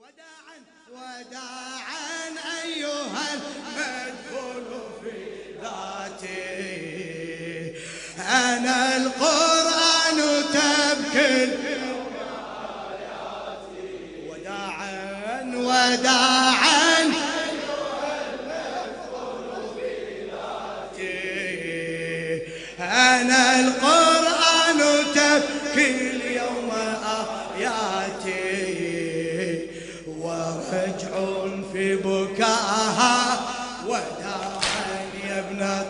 وداعا وداعا.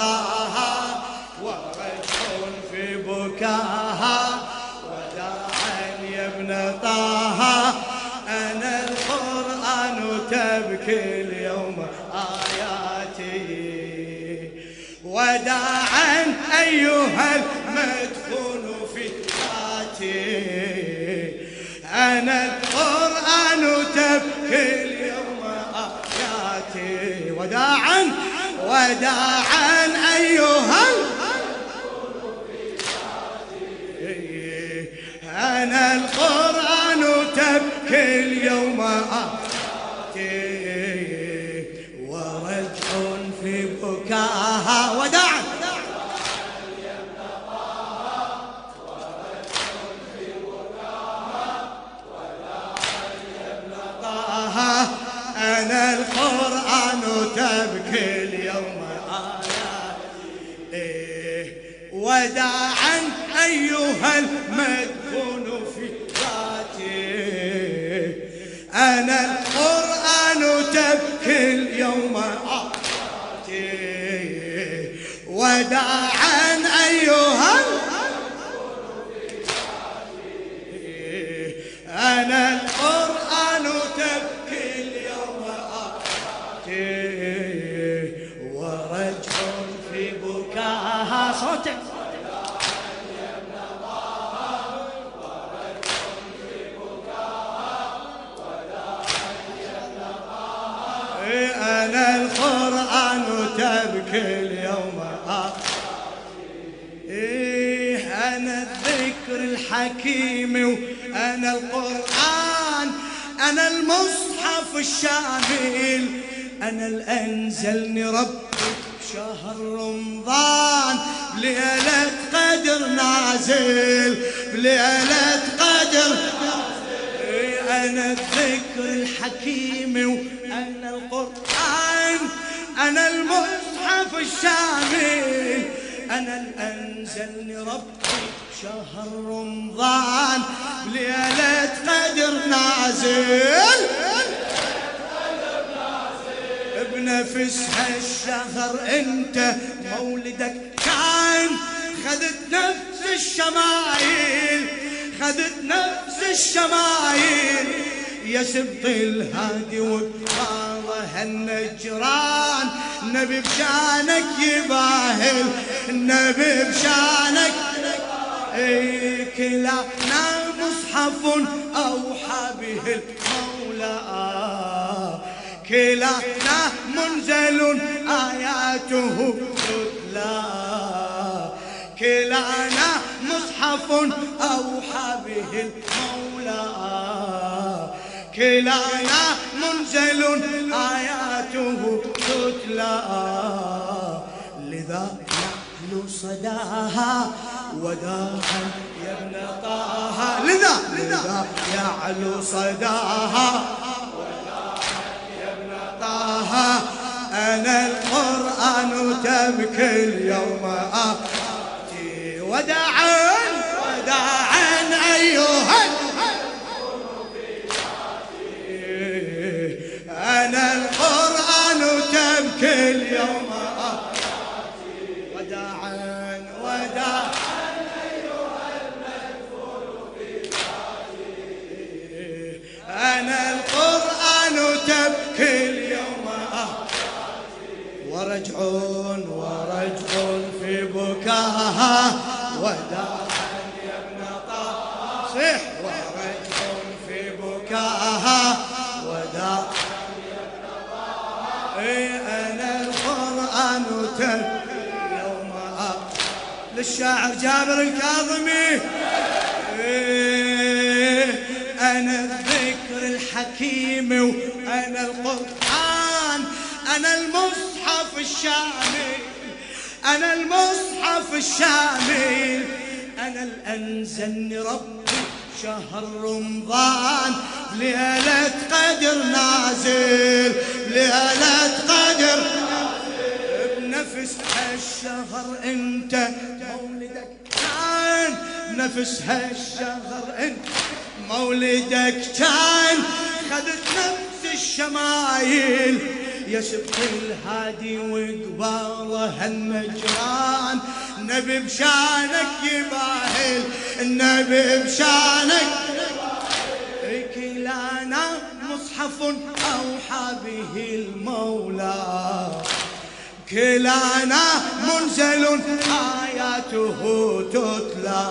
طه ورجع في بكاها وداعا يا ابن طه أنا القرآن تبكي اليوم آياتي. وداعا أيها المدفون في ذاتي. أنا القرآن تبكي اليوم آياتي. وداعا وداعا تبكي اليوم آياتي ورجع في بكاها وداعا أنا القرآن تبكي اليوم آيات إيه وداعا أيها المدفون وداعا أنا الذكر الحكيم وأنا القرآن أنا المصحف الشامل أنا الأنزلني ربك بشهر رمضان. بليلة قدر نازل بليلة قدر إيه أنا الذكر الحكيم وأنا القرآن أنا المصحف الشامل أنا الأنزلني ربي شهر رمضان بليلة قدر نازل. بنفسها الشهر انت مولدك كان. خذت نفس الشمايل خذت نفس الشمايل. يا سبط الهادي وقاضها النجران نبي بشانك يباهل نبي بشانك كلانا مصحف أوحى به المولى. كلانا منزل آياته تتلى. كلانا مصحف أوحى به المولى. كلانا منزل آياته تتلى. لذا صداها وداعا يا ابن طه لذا؟ لذا يعلو صداها يا ابن طه أنا القرآن تبكي اليوم آتي وداعا وداعا أيها تبكي يوم للشاعر جابر الكاظمي. إيه أنا الذكر الذكر الحكيم وأنا القرآن أنا المصحف الشامل أنا المصحف الشامل. أنا الأنزلني ربي شهر رمضان ليلة قدر نازل ليلة قدر بنفس هالشهر انت مولدك كان بنفس هالشهر انت مولدك كان. خذت نفس الشمايل يا سبق الهادي وقباله هالمجران. النبي بشانك يباهل النبي بشانك. كلانا مصحف أوحى به المولى. كلانا منزل آياته تتلى.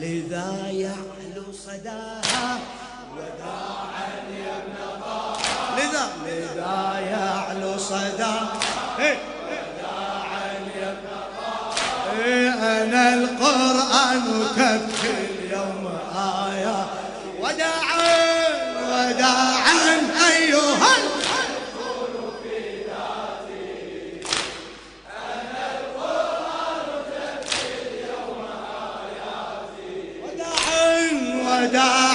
لذا يعلو صداها وداعا ابن لذا لذا يعلو صداها. أنا القرآن تبكي اليوم آية. وداعا وداعا وداعا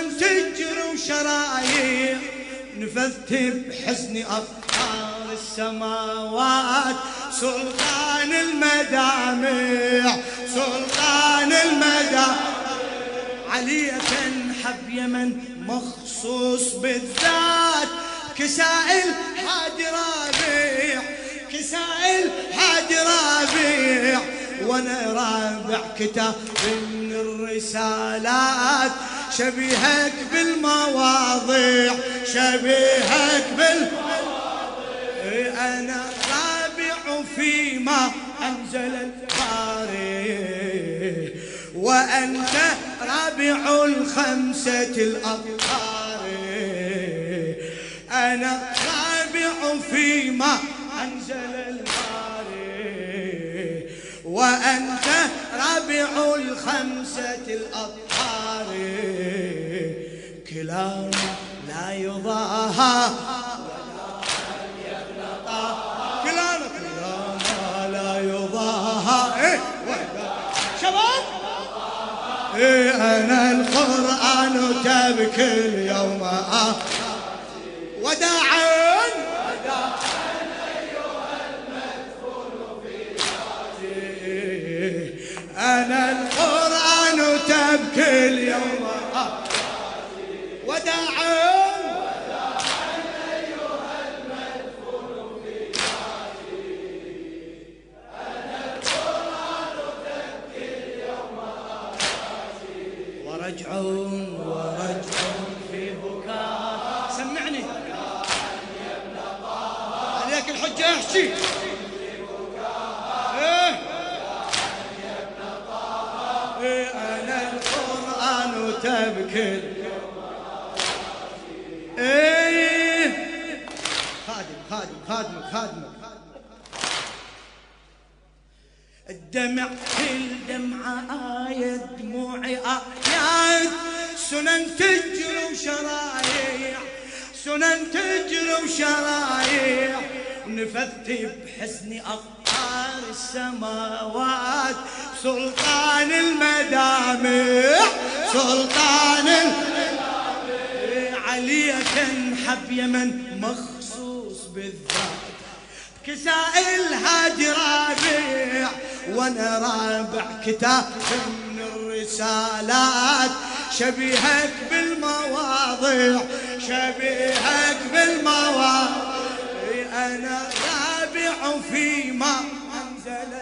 تجري وشرايع نفذت بحزن أفكار السماوات. سلطان المدامع سلطان المدامع. علية حب يمن مخصوص بالذات. كسائل هادي رابع كسائل هادي رابع. وأنا رابع كتاب من الرسالات. شبيهك بالمواضيع شبيهك بالمواضيع أنا رابع فيما أنزل الباري وأنت رابع الخمسة الاطهار أنا رابع فيما أنزل الباري وأنت رابع الخمسة الاطهار كلانا لا يضاهى. لا إيه؟ إيه أنا القرآن تبكي اليوم. آه. بحسن أقطار السماوات. سلطان المدامع سلطان المدامع. علية حب يمن مخصوص بالذات. كسائل هادي رابع وأنا رابع كتاب من الرسالات. شبيهك بالمواضيع شبيهك بالمواضيع. أنا فيما أنزل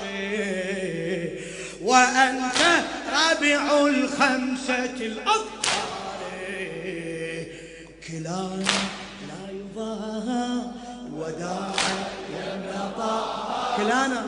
الباري وأنت رابع الخمسة الأطهار كلانا لا يضاهى وداعا يا كلانا.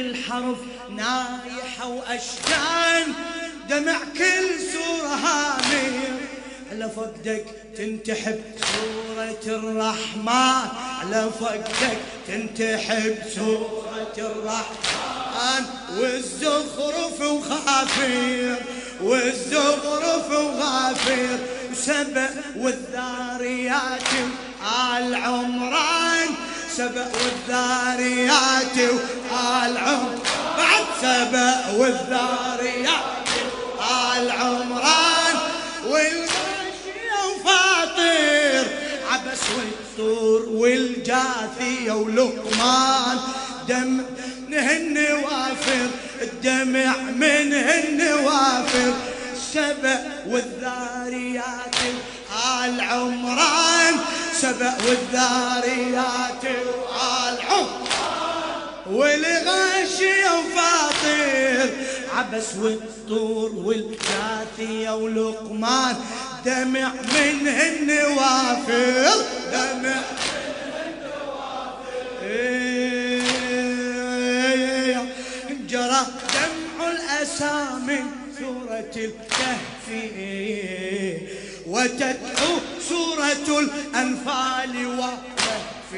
حروف بكل حرف نايحة وأشجان. دمع كل سورة هامير على فقدك تنتحب سورة الرحمن. على فقدك تنتحب سورة الرحمن. والزخرف وغافير والزخرف وغافير وسبأ والذاريات آل عمران سبأ والذاريات وآل عمران بعد سبأ والذاريات آل عمران والغاشية وفاطر عبس والطور والجاثية ولقمان. دم نهن وافر الدمع منهن وافر. سبأ والذاريات آل عمران سبأ والذاريات عمران والغاشية وفاطر عبس والطور والجاثية ولقمان. دمع منهن وافر دمع جرى دمع الأسى من سورة الكهف. وتدعو سورة الأنفال والكهف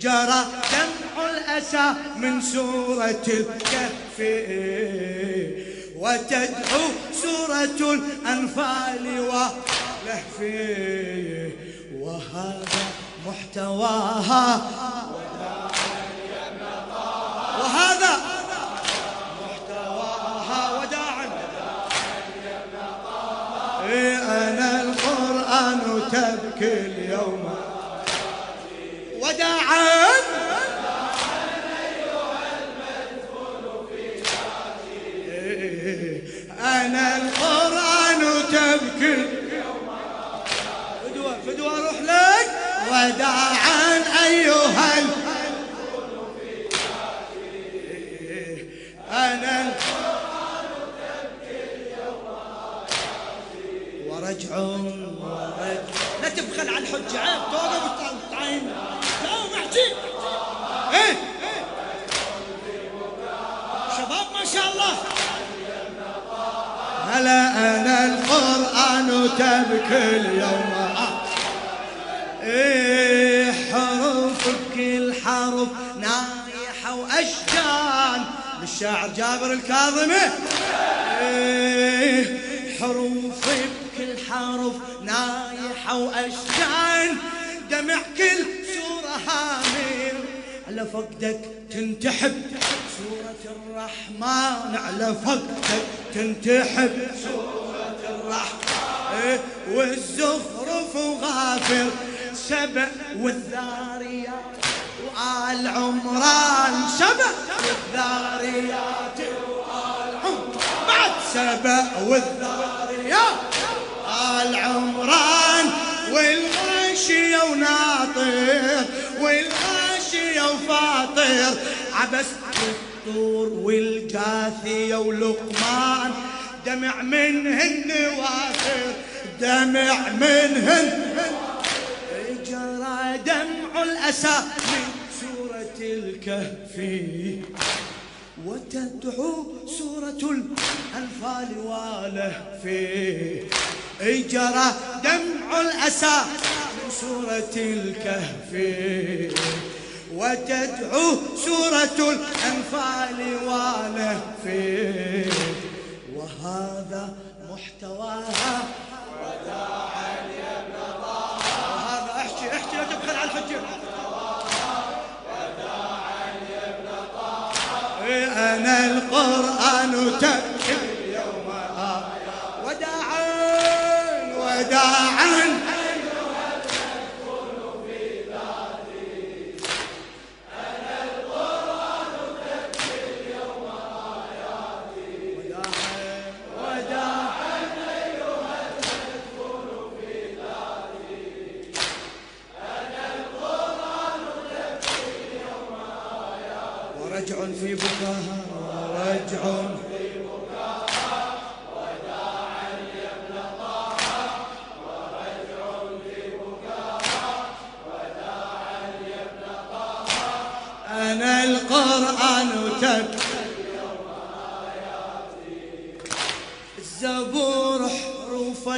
جرى دمع الأسى من سورة الكهف. وتدعو سورة الأنفال واللهف. وهذا محتواها. تبكي اليوم وداعا أنا القرآن تبكي. فدوى فدوى أروح لك. وداعا أيها. أنا ورجع ورجع لا الحجة. عيب توقف وتعين لا محجي إيه؟ شباب ما شاء الله. هلا أنا القرآن تبكي اليوم. إيه حروف بكل حرف نايحة وأشجان. للشاعر جابر الكاظمي. إيه حروف بكل حرف نايحة وأشجان دمع كل سورة هامير على فقدك تنتحب. سورة الرحمن على فقدك تنتحب. سورة الرحمن والزخرف وغافر سبع والذاريات وآل عمران. سبع والذاريات وآل عمران. بعد سبع والذاريات آل عمران. والغاشية وناطر والغاشية وفاطر. عبس والطور والجاثية ولقمان دمع منهن وافر دمع منهن جرى دمع الأسى من سورة الكهف. وتدعو سورة الأنفال والهف جرى دمع الأسى من سورة الكهف. وتدعو سورة الأنفال والهف. وهذا محتواها. وداعا يا ابن طه وهذا احكي احكي لا تبخل على الحجه أنا القرآن تبكي وداعا. ورجع في بكاها ورجع.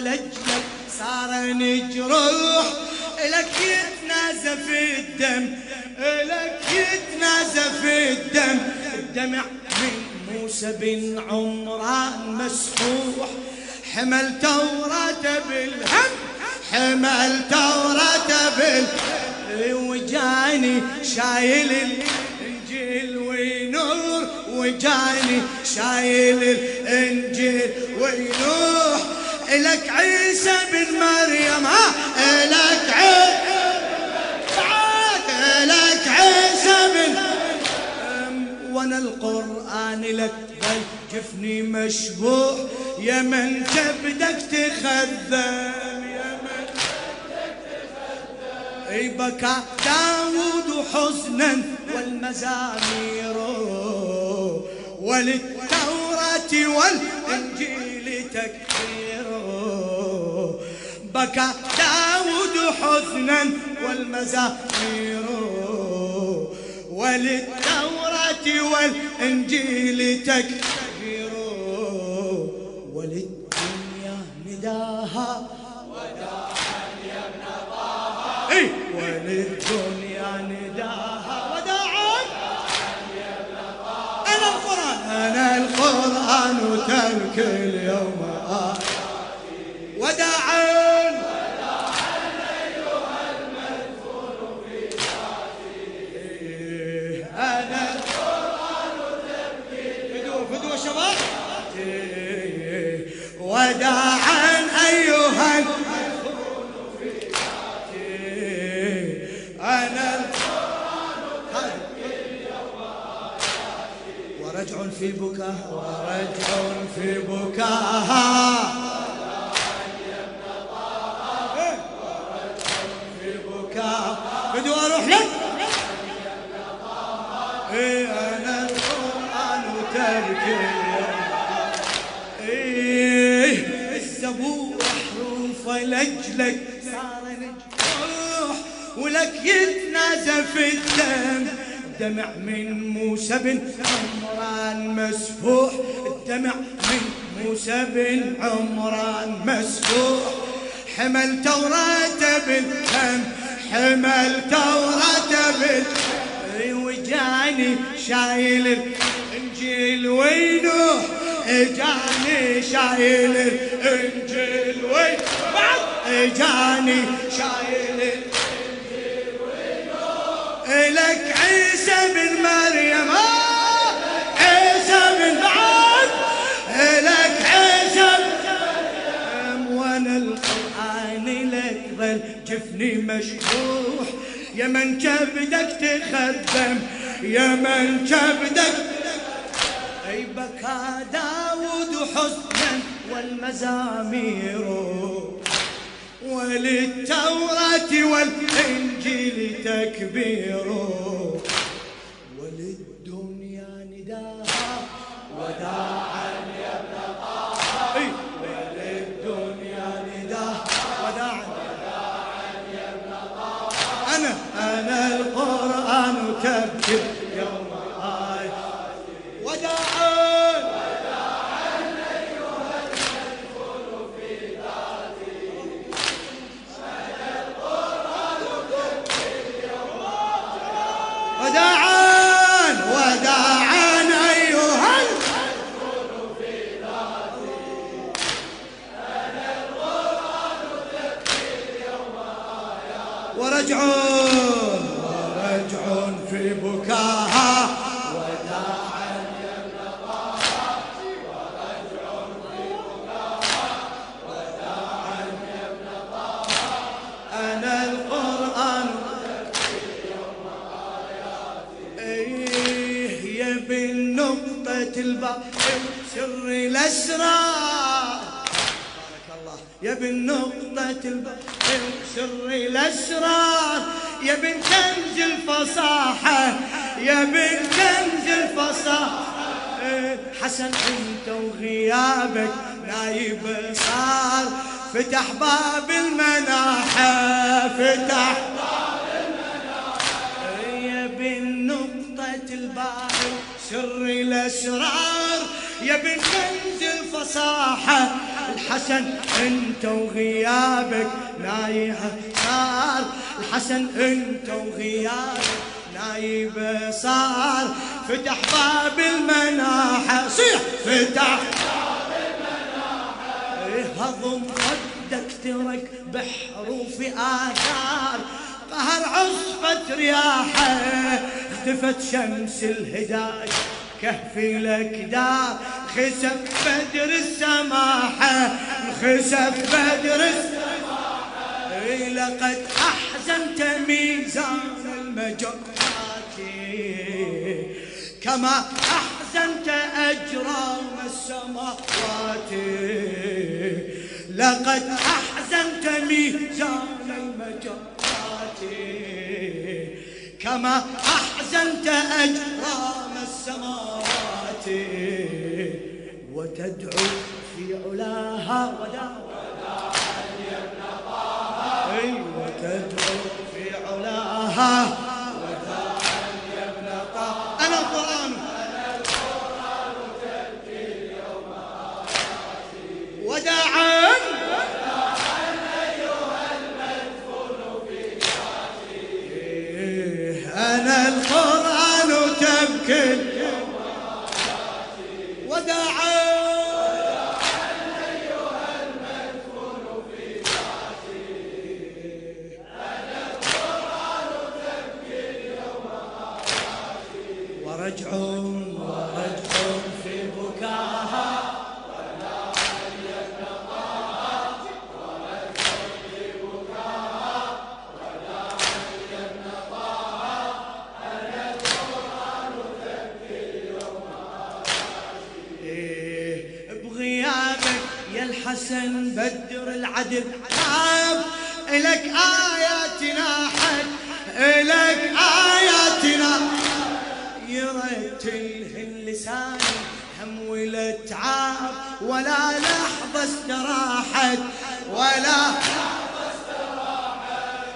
لجلك صار نجروح لك يتنازف الدم لك يتنازف الدم. الدمع من موسى بن عمران مسفوح حمل توراة بالهم حمل توراة بالهم. وجاني شايل الإنجيل وينور وجاني شايل الإنجيل وينوح الك عيسى بن مريم ها؟ الك عيسى لك عيسى بن وأنا القرآن لك جفني مشبوح يا من تبدك تخذم يا من أي بكى داود حزنا والمزامير وللتوراة والإنجيل تكبير بكى داود حزنا والمزامير وللتوراة والإنجيل تكبير وللدنيا نداها إيه. وللدنيا نداها. وداعا أنا القرآن أنا القرآن تلك اليوم. بكاها ورجع في بكاها بدو أروح لك إيه أنا القران تبكي إيه الزبور حروف لاجلك صار نجروح ولك يتنازف الدم. دمع من موسى بن عمران مسفوح. الدمع من موسى بن عمران مسفوح. حمل توراة بالهم حمل توراة بالهم. وجاني شايل الإنجيل وينوح اجاني شايل الإنجيل وين بعد اجاني شايل الانجيل وينوح لك عيسى بن مريم. عيسى بن بعد. لك عيسى بن وأنا القران لك ظل جفني مشبوح يا من كبدك تخدم. يا من كبدك. أي بكى داود حزنا والمزامير. وللتوراة والإنجيل تكبير وللدنيا نداها وداعا يا ابن طه وللدنيا نداها وداعا أنا أنا القرآن تبكي الباب سر الأسرار. بارك الله. يبن نقطة الباب سر الأسرار. يا بن كنز الفصاحة يا بن كنز الفصاحة. حسن انت وغيابك نايب صار. فتح باب المناحة فتح سر الأسرار يا بن كنز الفصاحة الحسن أنت وغيابك نايب صار الحسن أنت وغيابك نايب صار فتح باب المناحة صيح فتح باب المناحة. إيه، هضم ودك ترك بحروف آثار. قهر عصفة رياحة اختفت شمس الهداية كهف لك دار خسف بدر السماحة خسف بدر السماحة لقد أحزنت ميزان المجرات كما أحزنت أجرام السماوات. لقد أحزنت ميزان المجرات. كما أحزنت أجرام السماوات وتدعو في علاها وداعا وتدعو في علاها العدل عاب إلك آياتنا حد إلك آياتنا. يرتلهن لساني هم ولا تعاب ولا لحظة استراحت. ولا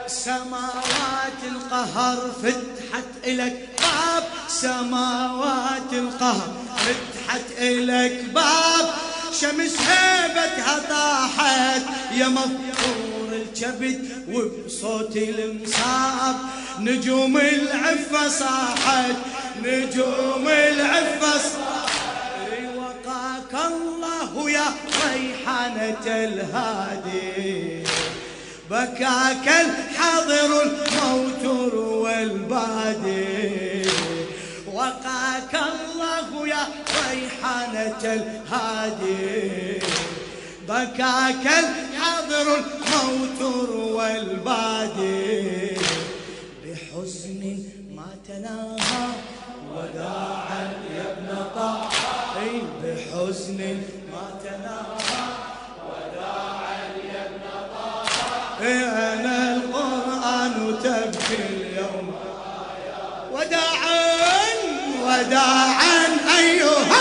سماوات القهر فتحت إلك باب. سماوات القهر فتحت إلك باب. شمس هيبتها طاحت. يا مفطور الكبد وبصوت المصاب. نجوم العفة صاحت نجوم العفة صاحت. وقاك الله يا ريحانة الهادي. بكاك الحاضر الموتور والبادي. وقاك الله يا ريحانة الهادي. بكاك الحاضر الموتور والبادي. بحزن ما تناهى وداعا يا ابن طه بحزن ما تناهى وداعا يا ابن طه أنا القرآن تبكي اليوم. وداعا وداعا أيها